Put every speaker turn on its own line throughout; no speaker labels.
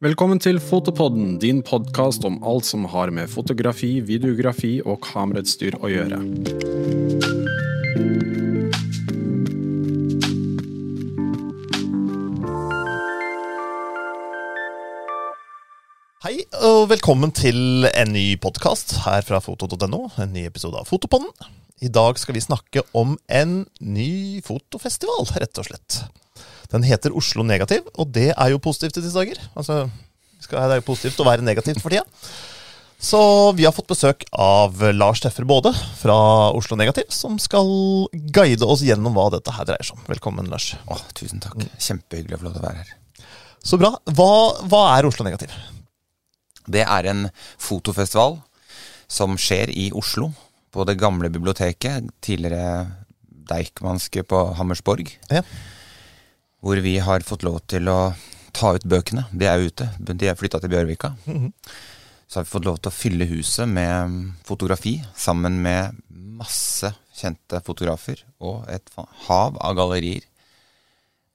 Velkommen til Fotopodden, din podkast om alt som har med fotografi, videografi og kamerautstyr å gjøre.
Hei og velkommen til en ny podkast her fra foto.no. En ny episode av Fotopodden. I dag skal vi snakke om en ny fotofestival, rett og slett. Den heter Oslo Negativ, og det er jo positivt i disse dager. Altså, det er jo positivt å være negativt for tida. Så vi har fått besøk av Lars Teffer Både fra Oslo Negativ, som skal guide oss gjennom hva dette her dreier seg om. Velkommen, Lars.
Åh, tusen takk. Kjempehyggelig å få lov til å være her.
Så bra. Hva, hva er Oslo Negativ?
Det er en fotofestival som skjer i Oslo, på det gamle biblioteket, tidligere Deichmanske på Hammersborg.
Ja.
Hvor vi har fått lov til å ta ut bøkene. De er ute. De er flytta til Bjørvika. Så har vi fått lov til å fylle huset med fotografi, sammen med masse kjente fotografer og et hav av gallerier.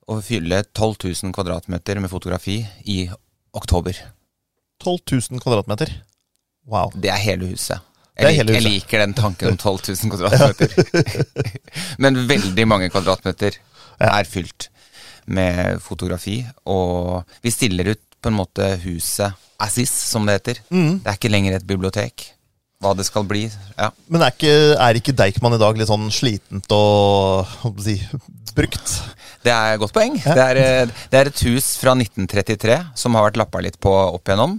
Og fylle 12 000 kvadratmeter med fotografi i oktober.
12 000 kvadratmeter. Wow.
Det er hele huset. Jeg, lik, jeg liker den tanken om 12 000 kvadratmeter. Men veldig mange kvadratmeter er fylt med fotografi. Og vi stiller ut på en måte huset Assis, som det heter.
Mm.
Det er ikke lenger et bibliotek. Hva det skal bli. Ja.
Men er ikke, er ikke Deichman i dag litt sånn slitent og si, brukt?
Det er et godt poeng. Det, er, eh, det er et hus fra 1933 som har vært lappa litt på opp igjennom.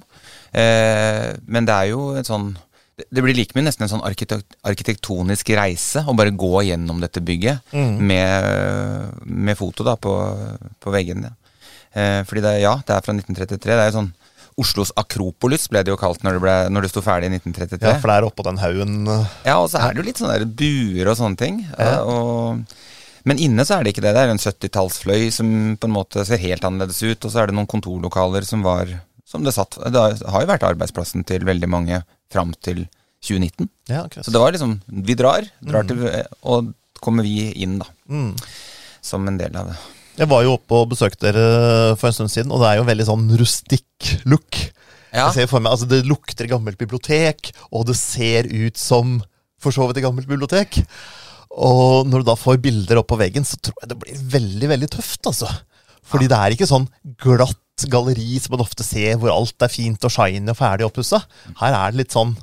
Eh, men det er jo et sånn det- blir like mye nesten en sånn arkitekt, arkitektonisk reise å bare gå gjennom dette bygget med, med foto da på, på veggene. Eh, fordi det, ja, det er fra 1933. Det er jo sånn Oslos Akropolis ble det jo kalt når det, ble, når det sto ferdig i 1933.
Ja, for det er oppå den haugen eh,
Ja, og så er det jo litt sånne der buer og sånne ting. Ja. Og, men inne så er det ikke det. Det er jo en 70-tallsfløy som på en måte ser helt annerledes ut. Og så er det noen kontorlokaler som var som det satt Det har jo vært arbeidsplassen til veldig mange fram til 2019.
Ja.
Så det var liksom Vi drar, drar til, og kommer vi inn, da.
Mm.
Som en del av det.
Jeg var jo oppe og besøkte dere for en stund siden, og det er jo veldig sånn rustikk look.
Ja,
Jeg ser for meg, altså Det lukter gammelt bibliotek, og det ser ut som for så vidt et gammelt bibliotek. Og når du da får bilder opp på veggen, så tror jeg det blir veldig veldig tøft. altså. Fordi det er ikke sånn glatt galleri som man ofte ser, hvor alt er fint og shiny og ferdig oppussa. Her er det litt sånn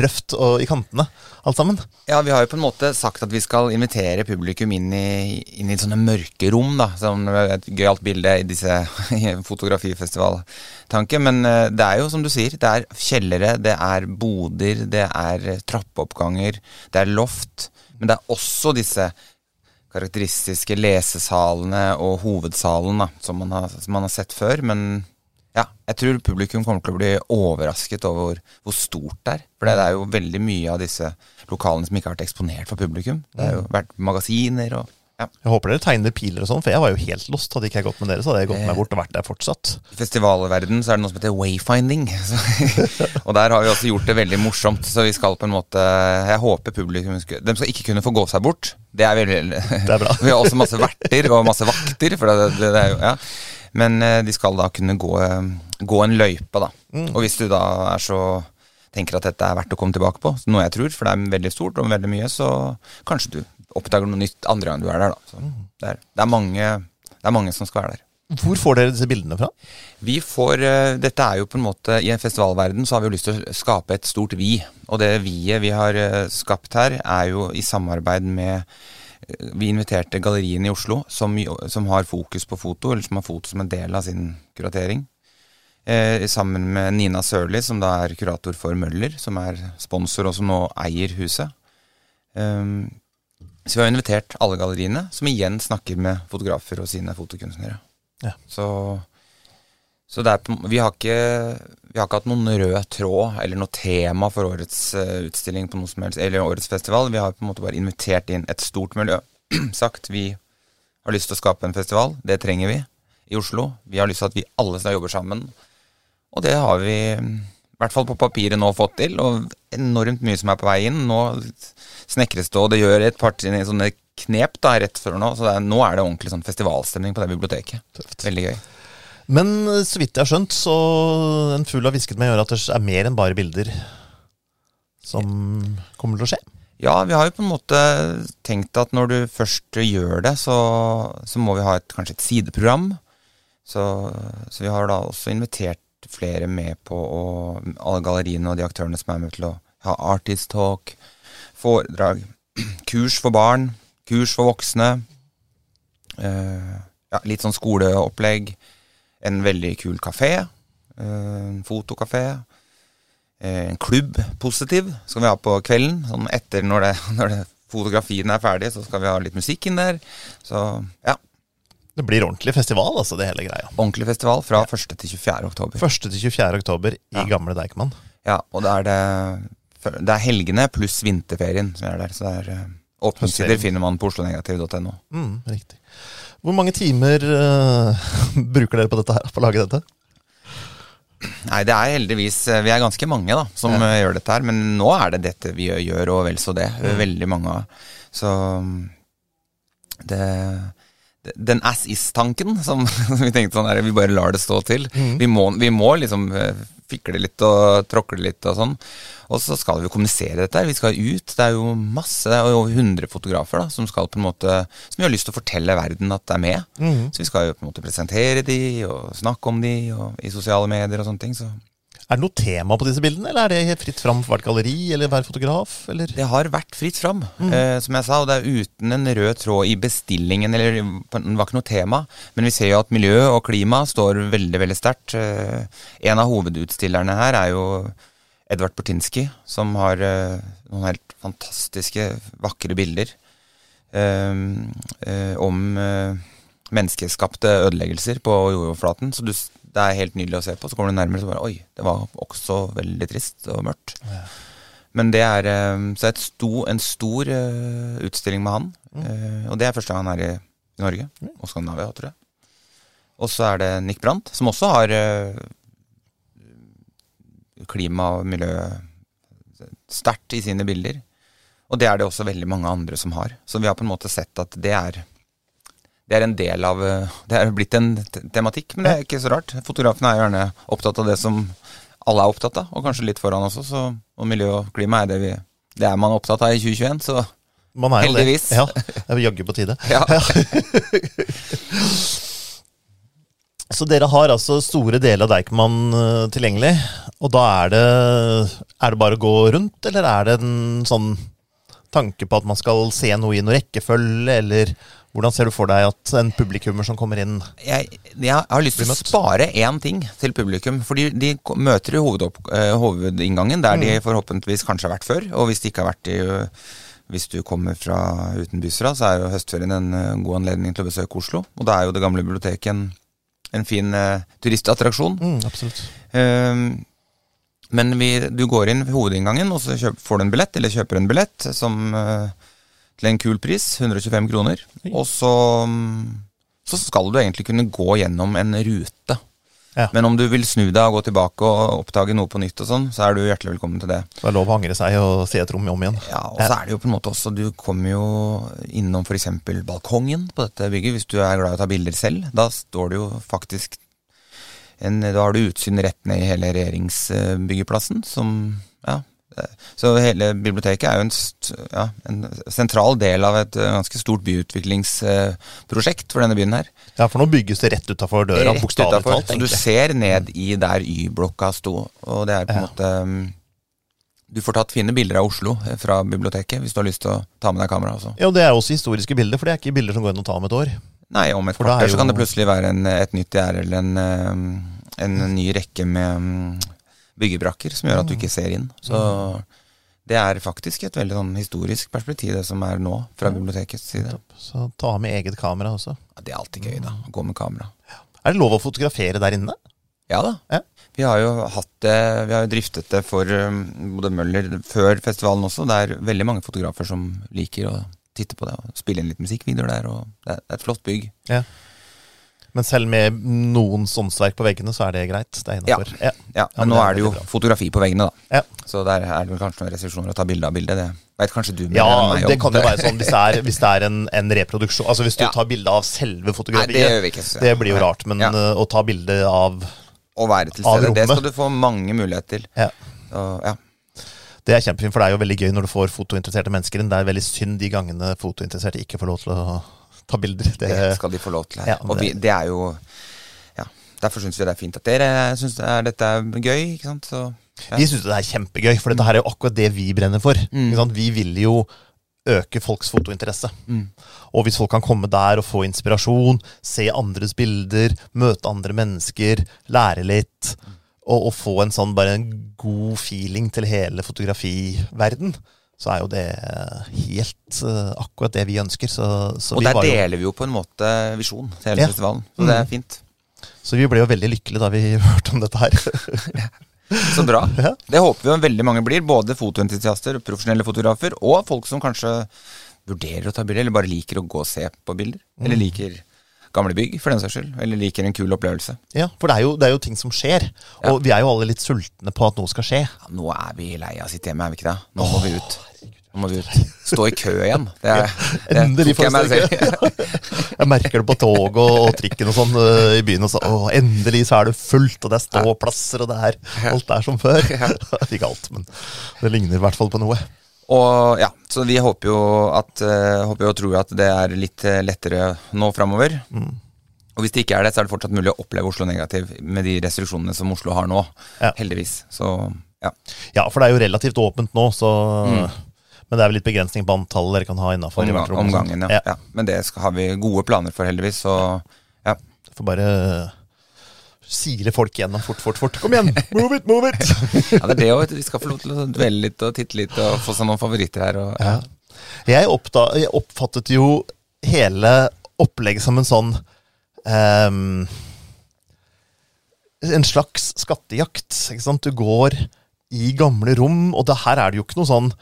røft og i kantene, alt sammen.
Ja, vi har jo på en måte sagt at vi skal invitere publikum inn i, inn i sånne mørke rom, da. Som et gøyalt bilde i disse fotografifestivaltanker. Men eh, det er jo som du sier, det er kjellere, det er boder, det er trappeoppganger, det er loft. Men det er også disse karakteristiske lesesalene og hovedsalen da, som man har, som man har sett før. Men ja, jeg tror publikum kommer til å bli overrasket over hvor, stort det er. For det er jo veldig mye av disse lokalene som ikke har vært eksponert for publikum. Det har jo vært magasiner og ja.
Jeg håper dere tegner piler og sånn, for jeg var jo helt lost. Hadde ikke jeg gått med dere, så hadde jeg gått meg bort og vært der fortsatt.
I festivalverdenen så er det noe som heter wayfinding. Og der har vi også gjort det veldig morsomt. Så vi skal på en måte Jeg håper publikum skal De skal ikke kunne få gå seg bort. Det er veldig
Det er bra.
Vi har også masse verter og masse vakter. Det, det, er jo, ja. Men eh, de skal da kunne gå, eh, gå en løype, da.
Mm.
Og hvis du da er så tenker at dette er verdt å komme tilbake på, noe jeg tror, for det er veldig stort og veldig mye, så kanskje du oppdager noe nytt andre gang du er der,
Mm.
det, er, det, er mange, det er mange som skal være der.
Hvor får dere disse bildene fra?
Vi får, eh, Dette er jo på en måte I en festivalverden så har vi jo lyst til å skape et stort vi. Og det vi-et vi har eh, skapt her, er jo i samarbeid med eh, Vi inviterte Galleriene i Oslo, som, som har fokus på foto, eller som har foto som en del av sin kuratering. Eh, sammen med Nina Sørli, som da er kurator for Møller, som er sponsor og som nå eier huset. Um, så vi har invitert alle galleriene, som igjen snakker med fotografer og sine fotokunstnere.
Ja.
Så, så er, vi, har ikke, vi har ikke hatt noen rød tråd eller noe tema for årets eh, utstilling på noe som helst, eller årets festival. Vi har på en måte bare invitert inn et stort miljø. Sagt vi har lyst til å skape en festival. Det trenger vi i Oslo. Vi har lyst til at vi alle skal jobbe sammen. Og det har vi i hvert fall på papiret nå fått til, og enormt mye som er på vei inn. Nå snekres det, og det gjør et par sånne knep da, rett før nå, så er, nå er det ordentlig sånn festivalstemning på det biblioteket.
Tøft.
Veldig gøy.
Men eh, så vidt jeg har skjønt, så en fugl har hvisket meg i øret at det er mer enn bare bilder som kommer til å skje.
Ja, vi har jo på en måte tenkt at når du først gjør det, så, så må vi ha et, kanskje et sideprogram. Så, så, vi har da også invitert flere med på å, alle galleriene og de aktørene som er med til å ha artist talk, foredrag, kurs for barn, kurs for voksne. Eh, ja, litt sånn skoleopplegg. En veldig kul kafé. Eh, en fotokafé. Eh, en klubb, Positiv, skal vi ha på kvelden. Sånn etter når, det, når det, fotografien er ferdig, så skal vi ha litt musikk inn der. Så ja.
Det blir ordentlig festival, altså, det hele greia.
Ordentlig festival fra 1. til 24. oktober.
1. til 24. oktober i ja. gamle Deichman.
Ja, og det er det Det er helgene pluss vinterferien som er der. Så det er uh, åpningstider finner man på oslonegativ.no.
Mm, riktig. Hvor mange timer uh, bruker dere på dette her, på å lage dette?
Nei, det er heldigvis eh, Vi er ganske mange da, som ja. gjør dette her. Men nå er det dette vi gjør, og vel så det. Mm. Veldig mange. Så det den as is-tanken som, som, vi tenkte sånn her, vi bare lar det stå til. Mm. Vi, må, vi, må, liksom eh, fikle litt og tråkle litt og sånn. Og så skal vi kommunisere dette. her. Vi skal ut. Det er jo masse, det er over 100 fotografer da, som skal på en måte, som har lyst til å fortelle verden at det er med. Mm. Så vi skal jo på en måte presentere de og snakke om de og, i sosiale medier og sånne ting. så
er det noe tema på disse bildene, eller er det fritt fram for hvert galleri eller hver fotograf? Eller?
Det har vært fritt fram, mm. eh, som jeg sa, og det er uten en rød tråd i bestillingen. eller Det var ikke noe tema, men vi ser jo at miljø og klima står veldig veldig sterkt. Eh, en av hovedutstillerne her er jo Edvard Portinski, som har eh, noen helt fantastiske, vakre bilder eh, eh, om eh, menneskeskapte ødeleggelser på jordoverflaten. Så du det er helt nydelig å se på. Så kommer du nærmere, så bare Oi, det var også veldig trist og mørkt. Ja. Men det er så så er sto, en stor uh, utstilling med han. Mm. Uh, og det er første gang han er i, Norge. Mm. Og Skandinavia, tror jeg. Og så er det Nick Brandt, som også har klima og miljø sterkt i sine bilder. Og det er det også veldig mange andre som har. Så vi har på en måte sett at det er det er en del av eh, Det er blitt en tematikk, men det er ikke så rart. Fotografene er gjerne opptatt av det som alle er opptatt av, og kanskje litt foran også. Så, og miljø og klima er det vi Det er man opptatt av i 2021, så man er heldigvis.
Det. Ja, det er jaggu på tide.
Ja.
så dere har altså store deler av Deichman eh, tilgjengelig, og da er det, er det bare å gå rundt, eller er det en sånn tanke på at man skal se noe i noen rekkefølge, eller hvordan ser du for deg at en publikummer som kommer inn
Jeg, jeg har lyst til å spare én ting til publikum. For de møter i uh, hovedinngangen, der mm. de forhåpentligvis kanskje har vært før. Og hvis de ikke har vært i uh, Hvis du kommer fra utenbysfra, så er jo høstferien en uh, god anledning til å besøke Oslo. Og da er jo det gamle biblioteket en, en fin turistattraksjon.
Mm, absolutt.
Ehm, men vi, du går inn ved hovedinngangen, og så kjøp, får du en billett, eller kjøper en billett som til en kul pris, 125 kroner. Og så, så, skal du egentlig kunne gå gjennom en rute. Ja. Men om du vil snu deg og gå tilbake og oppdage noe på nytt, og sånn, så er du hjertelig velkommen til det.
Det er lov å angre seg og se et rom om igjen.
Ja, og så er det jo på en måte også Du kommer jo innom f.eks. balkongen på dette bygget, hvis du er glad i å ta bilder selv. Da står det jo faktisk en, Da har du utsyn rett ned i hele regjeringsbyggeplassen, som ja, så hele biblioteket er jo en, ja, en, sentral del av et eh, ganske stort byutviklingsprosjekt for denne byen her.
Ja, for nå bygges det rett utafor døra, bokstavelig talt.
Så du ser ned i der Y-blokka sto, og det er på en ja. måte mm, du får tatt fine bilder av Oslo eh, fra biblioteket hvis du har lyst til å ta med deg kamera. også.
Ja, og Det er også historiske bilder, for det er ikke bilder som går inn å ta om et år.
Nei, om et kvarter jo... så kan det plutselig være en, et nytt gjerde eller en, eh, en, ny rekke med mm, byggebrakker som gjør at du ikke ser inn. Så det er faktisk et veldig sånn historisk perspektiv, det som er nå, fra bibliotekets side.
Så ta med eget kamera også.
Ja, Det er alltid gøy, da. Å gå med kamera.
Er det lov å fotografere der inne?
Ja da. Ja. Vi har jo hatt det, vi har jo driftet det for um, både Møller før festivalen også. Det er veldig mange fotografer som liker å titte på det og spille inn litt musikkvideoer der. Det er et flott bygg.
Ja. Men selv med noen åndsverk på veggene, så er det greit. Det er innafor. Ja.
Ja,
men
men nå
er
det jo
bra.
fotografi på veggene, da.
Ja.
Så der er det kanskje noen restriksjoner å ta bilde av bildet. Det veit kanskje du mer
Ja,
enn meg
det kan jo være sånn hvis det er, hvis det er en, en reproduksjon. Altså Hvis du
Ja.
tar bilde av selve
Nei,
fotografiet,
det gjør vi ikke.
det blir jo rart. Men
ja.
eh, å ta bilde av
Å være til stede, det skal du få mange muligheter til.
ja.
Og, ja.
Det er kjempefint, for det er jo veldig gøy når du får fotointeresserte mennesker inn. Det er veldig synd de gangene fotointeresserte ikke får lov til å ta bilder. Det,
Det skal de få lov til her.
Ja,
og vi, det er jo Ja, derfor syns vi det er fint at dere syns det dette er gøy, ikke sant. Så ja.
Vi syns det er kjempegøy, for dette her er jo akkurat det vi brenner for.
Mm.
Vi vil jo øke folks fotointeresse.
Mm.
Og hvis folk kan komme der og få inspirasjon, se andres bilder, møte andre mennesker, lære litt, og, og få en sånn bare en god feeling til hele fotografiverden, så er jo det helt uh, akkurat det vi ønsker. Så, så,
Og
vi
der
jo,
deler vi jo på en måte visjon til hele
Ja.
festivalen. Så det
Mm.
er fint.
så vi ble jo veldig lykkelige da vi hørte om dette her.
Så bra.
Ja.
Det håper vi veldig mange blir. Både fotoentusiaster, profesjonelle fotografer, og folk som kanskje vurderer å ta bilder, eller bare liker å gå og se på bilder. Eller
Mm.
liker gamle bygg, for den saks skyld. Eller liker en kul opplevelse.
Ja, For det er, jo, det er jo ting som skjer, og vi er jo alle litt sultne på at noe skal skje.
Ja, nå er vi lei av å sitte hjemme, er vi ikke det? Nå må vi ut. Nå må du. Stå i kø igjen. Det, det
Endelig får
jeg
stå i. Jeg merker det på toget og, og trikken og sånn uh, i byen. Og så, å, endelig så er det fullt, og det er ståplasser, og det er alt er som før. Ikke alt, men det ligner i hvert fall på noe.
Og ja, så vi håper jo at uh, Håper jo og tror at det er litt eh, lettere nå framover.
Mm.
Og hvis det ikke er det, så er det fortsatt mulig å oppleve Oslo negativ med de restriksjonene som Oslo har nå.
Ja.
Heldigvis. Så ja.
Ja, for det er jo relativt åpent nå, så
Mm.
Men det er vel litt begrensning på antallet dere kan ha innafor.
Omgang, omgangen, ja. ja. Men det skal, har vi gode planer for, heldigvis. Så ja.
Får bare sile folk gjennom fort, fort, fort. Kom igjen! Move it, move it!
ja, det er det òg. Vi skal få lov til å dvele litt og titte litt og få seg noen favoritter her. Og, ja.
Jeg, oppda, jeg oppfattet jo hele opplegget som en sånn um, En slags skattejakt. Ikke sant? Du går i gamle rom, og det her er det jo ikke noe sånn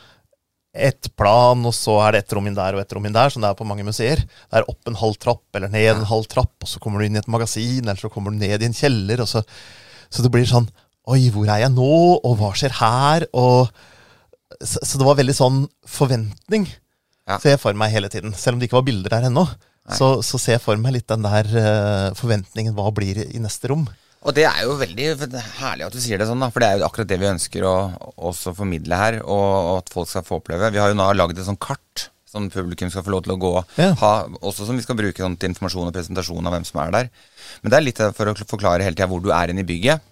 ett plan, og så er det ett rom inn der og ett rom inn der, som det er på mange museer. Det er opp en halv trapp eller ned en halv trapp, og så kommer du inn i et magasin, eller så kommer du ned i en kjeller, og så, så det blir sånn Oi, hvor er jeg nå, og hva skjer her? Og, så, så det var veldig sånn forventning,
Ja.
ser jeg for meg hele tiden. Selv om det ikke var bilder der ennå, så, så ser jeg for meg litt den der uh, forventningen. Hva blir i neste rom?
Og det er jo veldig herlig at du sier det sånn, da, for det er jo akkurat det vi ønsker å også formidle her, og, og at folk skal få oppleve. Vi har jo nå lagd et sånt kart som publikum skal få lov til å gå
Ja.
ha, også som vi skal bruke sånn, til informasjon og presentasjon av hvem som er der. Men det er litt for å forklare hele tida hvor du er inne i bygget.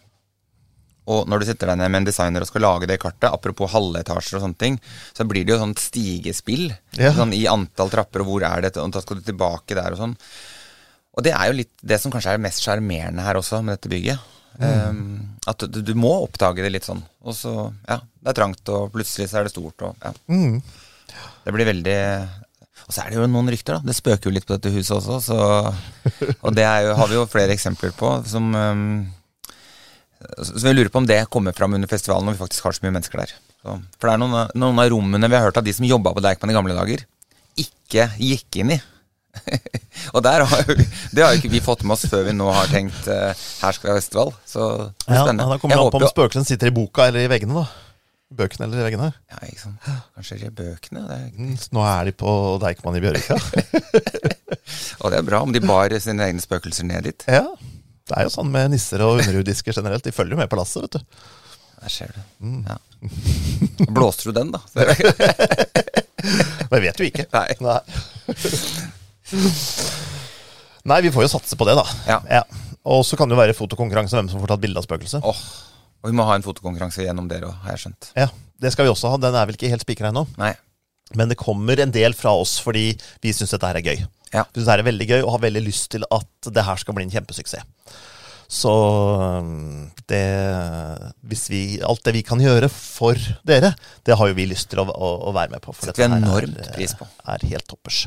Og når du sitter deg ned med en designer og skal lage det kartet, apropos halvetasjer og sånne ting, så blir det jo sånn stigespill
Ja.
sånn i antall trapper, og hvor er det, og da skal du tilbake der og sånn. Og det er jo litt det som kanskje er mest sjarmerende her også, med dette bygget. Um, at du, du må oppdage det litt sånn. Og så, ja, det er trangt, og plutselig så er det stort, og ja.
Mm.
Det blir veldig Og så er det jo noen rykter, da. Det spøker jo litt på dette huset også, så Og det er jo, har vi jo flere eksempler på som um, Så vi lurer på om det kommer fram under festivalen når vi faktisk har så mye mennesker der. Så, for det er noen, noen av rommene vi har hørt av de som jobba på Deichman i gamle dager, ikke gikk inn i. og der har jo, det har jo ikke vi fått med oss før vi nå har tenkt uh, her skal vi ha festival. Så det
er
spennende. Ja.
Da kommer det an på om spøkelsen sitter i boka eller i veggene, da. Bøkene eller i veggene.
ja, ikke sant. Kanskje i bøkene. Det er,
Mm, nå er de på Deichman i Bjørvika.
og det er bra om de bar sine egne spøkelser ned dit.
ja. Det er jo sånn med nisser og underjordiske generelt. De følger jo med på lasset, vet du.
Der ser du.
Mm.
Ja. Blåste du den, da?
Men jeg vet jo ikke.
Nei.
Nei. Nei, vi får jo satse på det, da.
Ja.
Og så kan det jo være fotokonkurranse hvem som får tatt bilde av spøkelset.
Åh, Og vi må ha en fotokonkurranse gjennom dere òg, har jeg skjønt.
Ja, Det skal vi også ha. Den er vel ikke helt spikra ennå.
Nei.
Men det kommer en del fra oss fordi vi syns dette her er gøy.
Ja.
Vi synes det er veldig gøy og har veldig lyst til at det her skal bli en kjempesuksess. Så det hvis vi, Alt det vi kan gjøre for dere, det har jo vi lyst til å, å, å være med på. For
Setter vi
dette her
enormt
er,
pris på.
er helt toppers.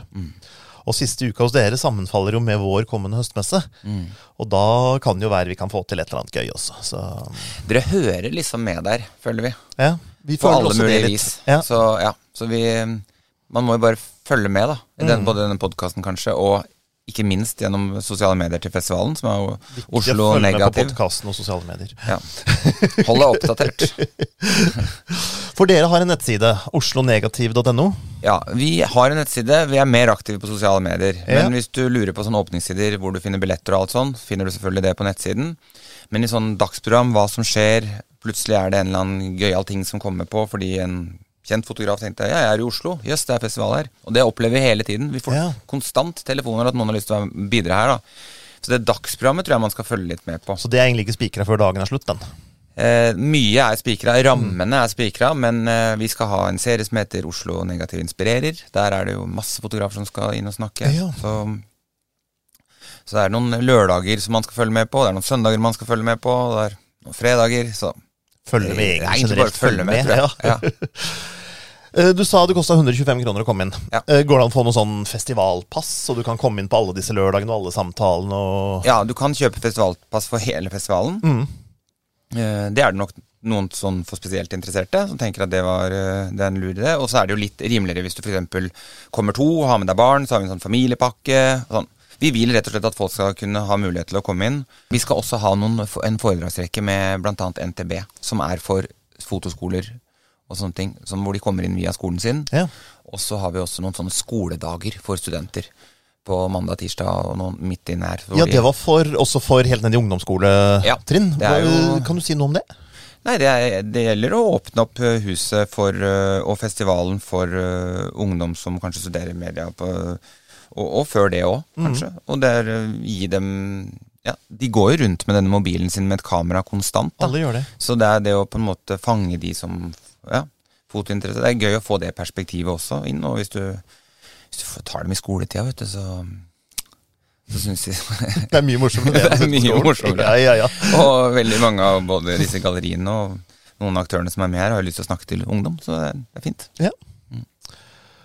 Og siste uka hos dere sammenfaller jo med vår kommende høstmesse.
Mm.
Og da kan det jo være vi kan få til et eller annet gøy også. Så
Dere hører liksom med der, føler vi.
ja, vi
På
føler
alle
også det
mulige
litt.
vis.
Ja.
Så ja, så vi Man må jo bare følge med, da. I den,
Mm.
både denne podkasten kanskje, og ikke minst gjennom sosiale medier til festivalen, som er jo
Viktig å
Oslo
følge med på
Negativ.
podkasten og sosiale medier.
Ja. Hold deg oppdatert.
For dere har en nettside, oslonegativ.no.
Ja, vi har en nettside. Vi er mer aktive på sosiale medier.
Ja.
Men hvis du lurer på sånne åpningssider hvor du finner billetter og alt sånn, finner du selvfølgelig det på nettsiden. Men i sånn dagsprogram, hva som skjer, plutselig er det en eller annen gøyal ting som kommer på fordi en kjent fotograf tenkte ja, jeg er i Oslo, jøss, det er festival her. Og det opplever vi hele tiden. Vi får
Ja.
konstant telefoner at noen har lyst til å bidra her, da. Så det dagsprogrammet tror jeg man skal følge litt med på.
Så det er egentlig ikke spikra før dagen er slutt, den.
Eh, mye er spikra, rammene er spikra, men eh, vi skal ha en serie som heter Oslo Negativ Inspirerer. Der er det jo masse fotografer som skal inn og snakke.
Ja.
Så, så det er noen lørdager som man skal følge med på, det er noen søndager man skal følge med på, og det er noen fredager. Så
Følge med egentlig
bare
generelt.
følge med, tror jeg. Ja.
Eh, Du sa det kosta 125 kroner å komme inn.
Ja.
Eh, Går det an å få noe sånn festivalpass, så du kan komme inn på alle disse lørdagene og alle samtalene og
ja, du kan kjøpe festivalpass for hele festivalen.
Mm.
Eh, Det er det nok noen sånn for spesielt interesserte som tenker at det, var, eh, det er en lur idé. Og så er det jo litt rimeligere hvis du f.eks. kommer to og har med deg barn, så har vi en sånn familiepakke. og Sånn. Vi vil rett og slett at folk skal kunne ha mulighet til å komme inn. Vi skal også ha noen, en foredragsrekke med bl.a. NTB, som er for fotoskoler og sånne ting, som, hvor de kommer inn via skolen sin.
Ja.
Og så har vi også noen sånne skoledager for studenter på mandag, tirsdag og noen midt inn her.
Ja, det var for, også for helt ned i ungdomsskoletrinn.
jo-
Kan du si noe om det?
Nei, det, er, det gjelder å åpne opp eh, huset for, eh, og festivalen for eh, ungdom som kanskje studerer media, på, og, og før det òg, kanskje. Og det er eh, gi dem ja, De går jo rundt med denne mobilen sin med et kamera konstant. Da.
Alle gjør det.
Så det er det å på en måte fange de som ja, fotointeresse. Det er gøy å få det perspektivet også inn. Og hvis du, hvis du tar dem i skoletida, vet du, så, så syns jeg
Det er mye morsommere
Det er
sitte på
mye morsommere.
Ja, ja, ja.
Og veldig mange av både disse galleriene og noen av aktørene som er med her, har lyst til å snakke til ungdom, så det er, det er fint.
Ja.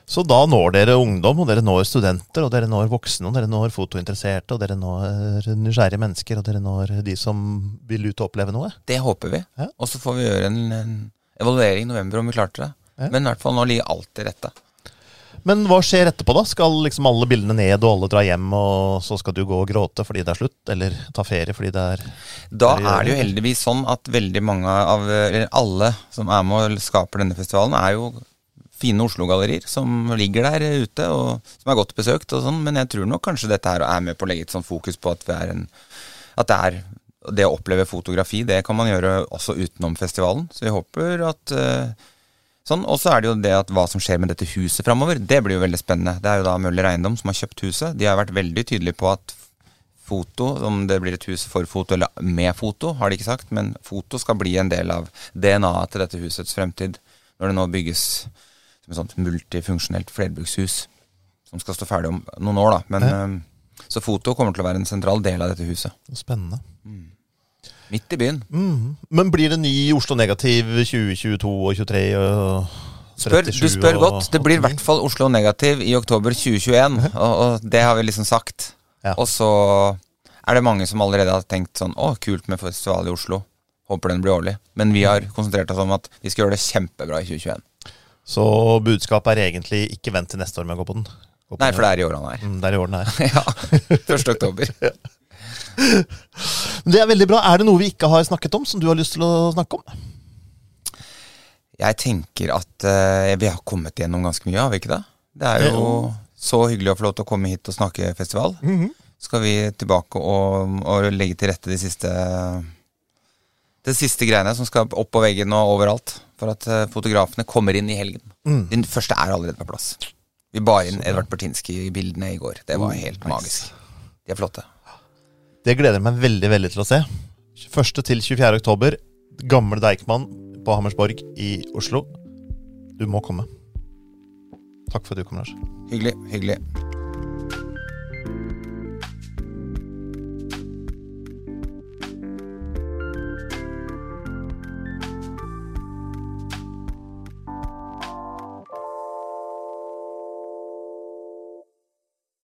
Så da når dere ungdom, og dere når studenter, og dere når voksne, og dere når fotointeresserte, og dere når nysgjerrige mennesker, og dere når de som vil ut og oppleve noe.
Det håper vi. Og så får vi gjøre en, en evaluering i november om vi klarte det. Men i hvert fall nå ligger alt til rette.
Men hva skjer etterpå, da? Skal liksom alle bildene ned, og alle dra hjem, og så skal du gå og gråte fordi det er slutt? Eller ta ferie fordi det er
Da er det jo heldigvis sånn at veldig mange av, eller alle som er med og skaper denne festivalen, er jo fine Oslo-gallerier som ligger der ute, og som er godt besøkt og sånn. Men jeg tror nok kanskje dette her er med på å legge et sånn fokus på at, en, at det er det å oppleve fotografi, det kan man gjøre også utenom festivalen. Så vi håper at eh, Sånn, Og så er det jo det at hva som skjer med dette huset framover. Det blir jo veldig spennende. Det er jo da Møller Eiendom som har kjøpt huset. De har vært veldig tydelige på at foto, om det blir et hus for foto eller med foto, har de ikke sagt, men foto skal bli en del av DNA-et til dette husets fremtid. Når det nå bygges som et sånt multifunksjonelt flerbrukshus som skal stå ferdig om noen år, da. Men, ja. så foto kommer til å være en sentral del av dette huset.
spennende.
Midt i byen.
Mm. Men blir det ny Oslo Negativ 2022 og 2023? og
Spør, du spør godt. Det blir i hvert fall Oslo Negativ i oktober 2021, og, og det har vi liksom sagt.
Ja.
Og så er det mange som allerede har tenkt sånn Å, kult med festival i Oslo. Håper den blir årlig. Men vi har konsentrert oss om at vi skal gjøre det kjempebra i 2021.
Så budskapet er egentlig ikke vent til neste år med å gå på den. Gå på
Nei, for det er i år han er.
Mm, det er i år den er.
ja. 1. oktober.
Men Det er veldig bra. Er det noe vi ikke har snakket om, som du har lyst til å snakke om?
Jeg tenker at uh, vi har kommet gjennom ganske mye, har vi ikke det? Det er jo så hyggelig å få lov til å komme hit og snakke festival.
Mhm.
Skal vi tilbake og, og legge til rette de siste de siste greiene som skal opp på veggen og overalt. For at eh, fotografene kommer inn i helgen.
Mm.
Den første er allerede på plass. Vi bar inn Edvard Bertinski i bildene i går. Det var
Oh,
helt
nice.
magisk. De er flotte.
Det gleder jeg meg veldig veldig til å se. 1. til 24. oktober. Gamle Deichman på Hammersborg i Oslo. Du må komme. Takk for at du kom, Lars.
Hyggelig. Hyggelig.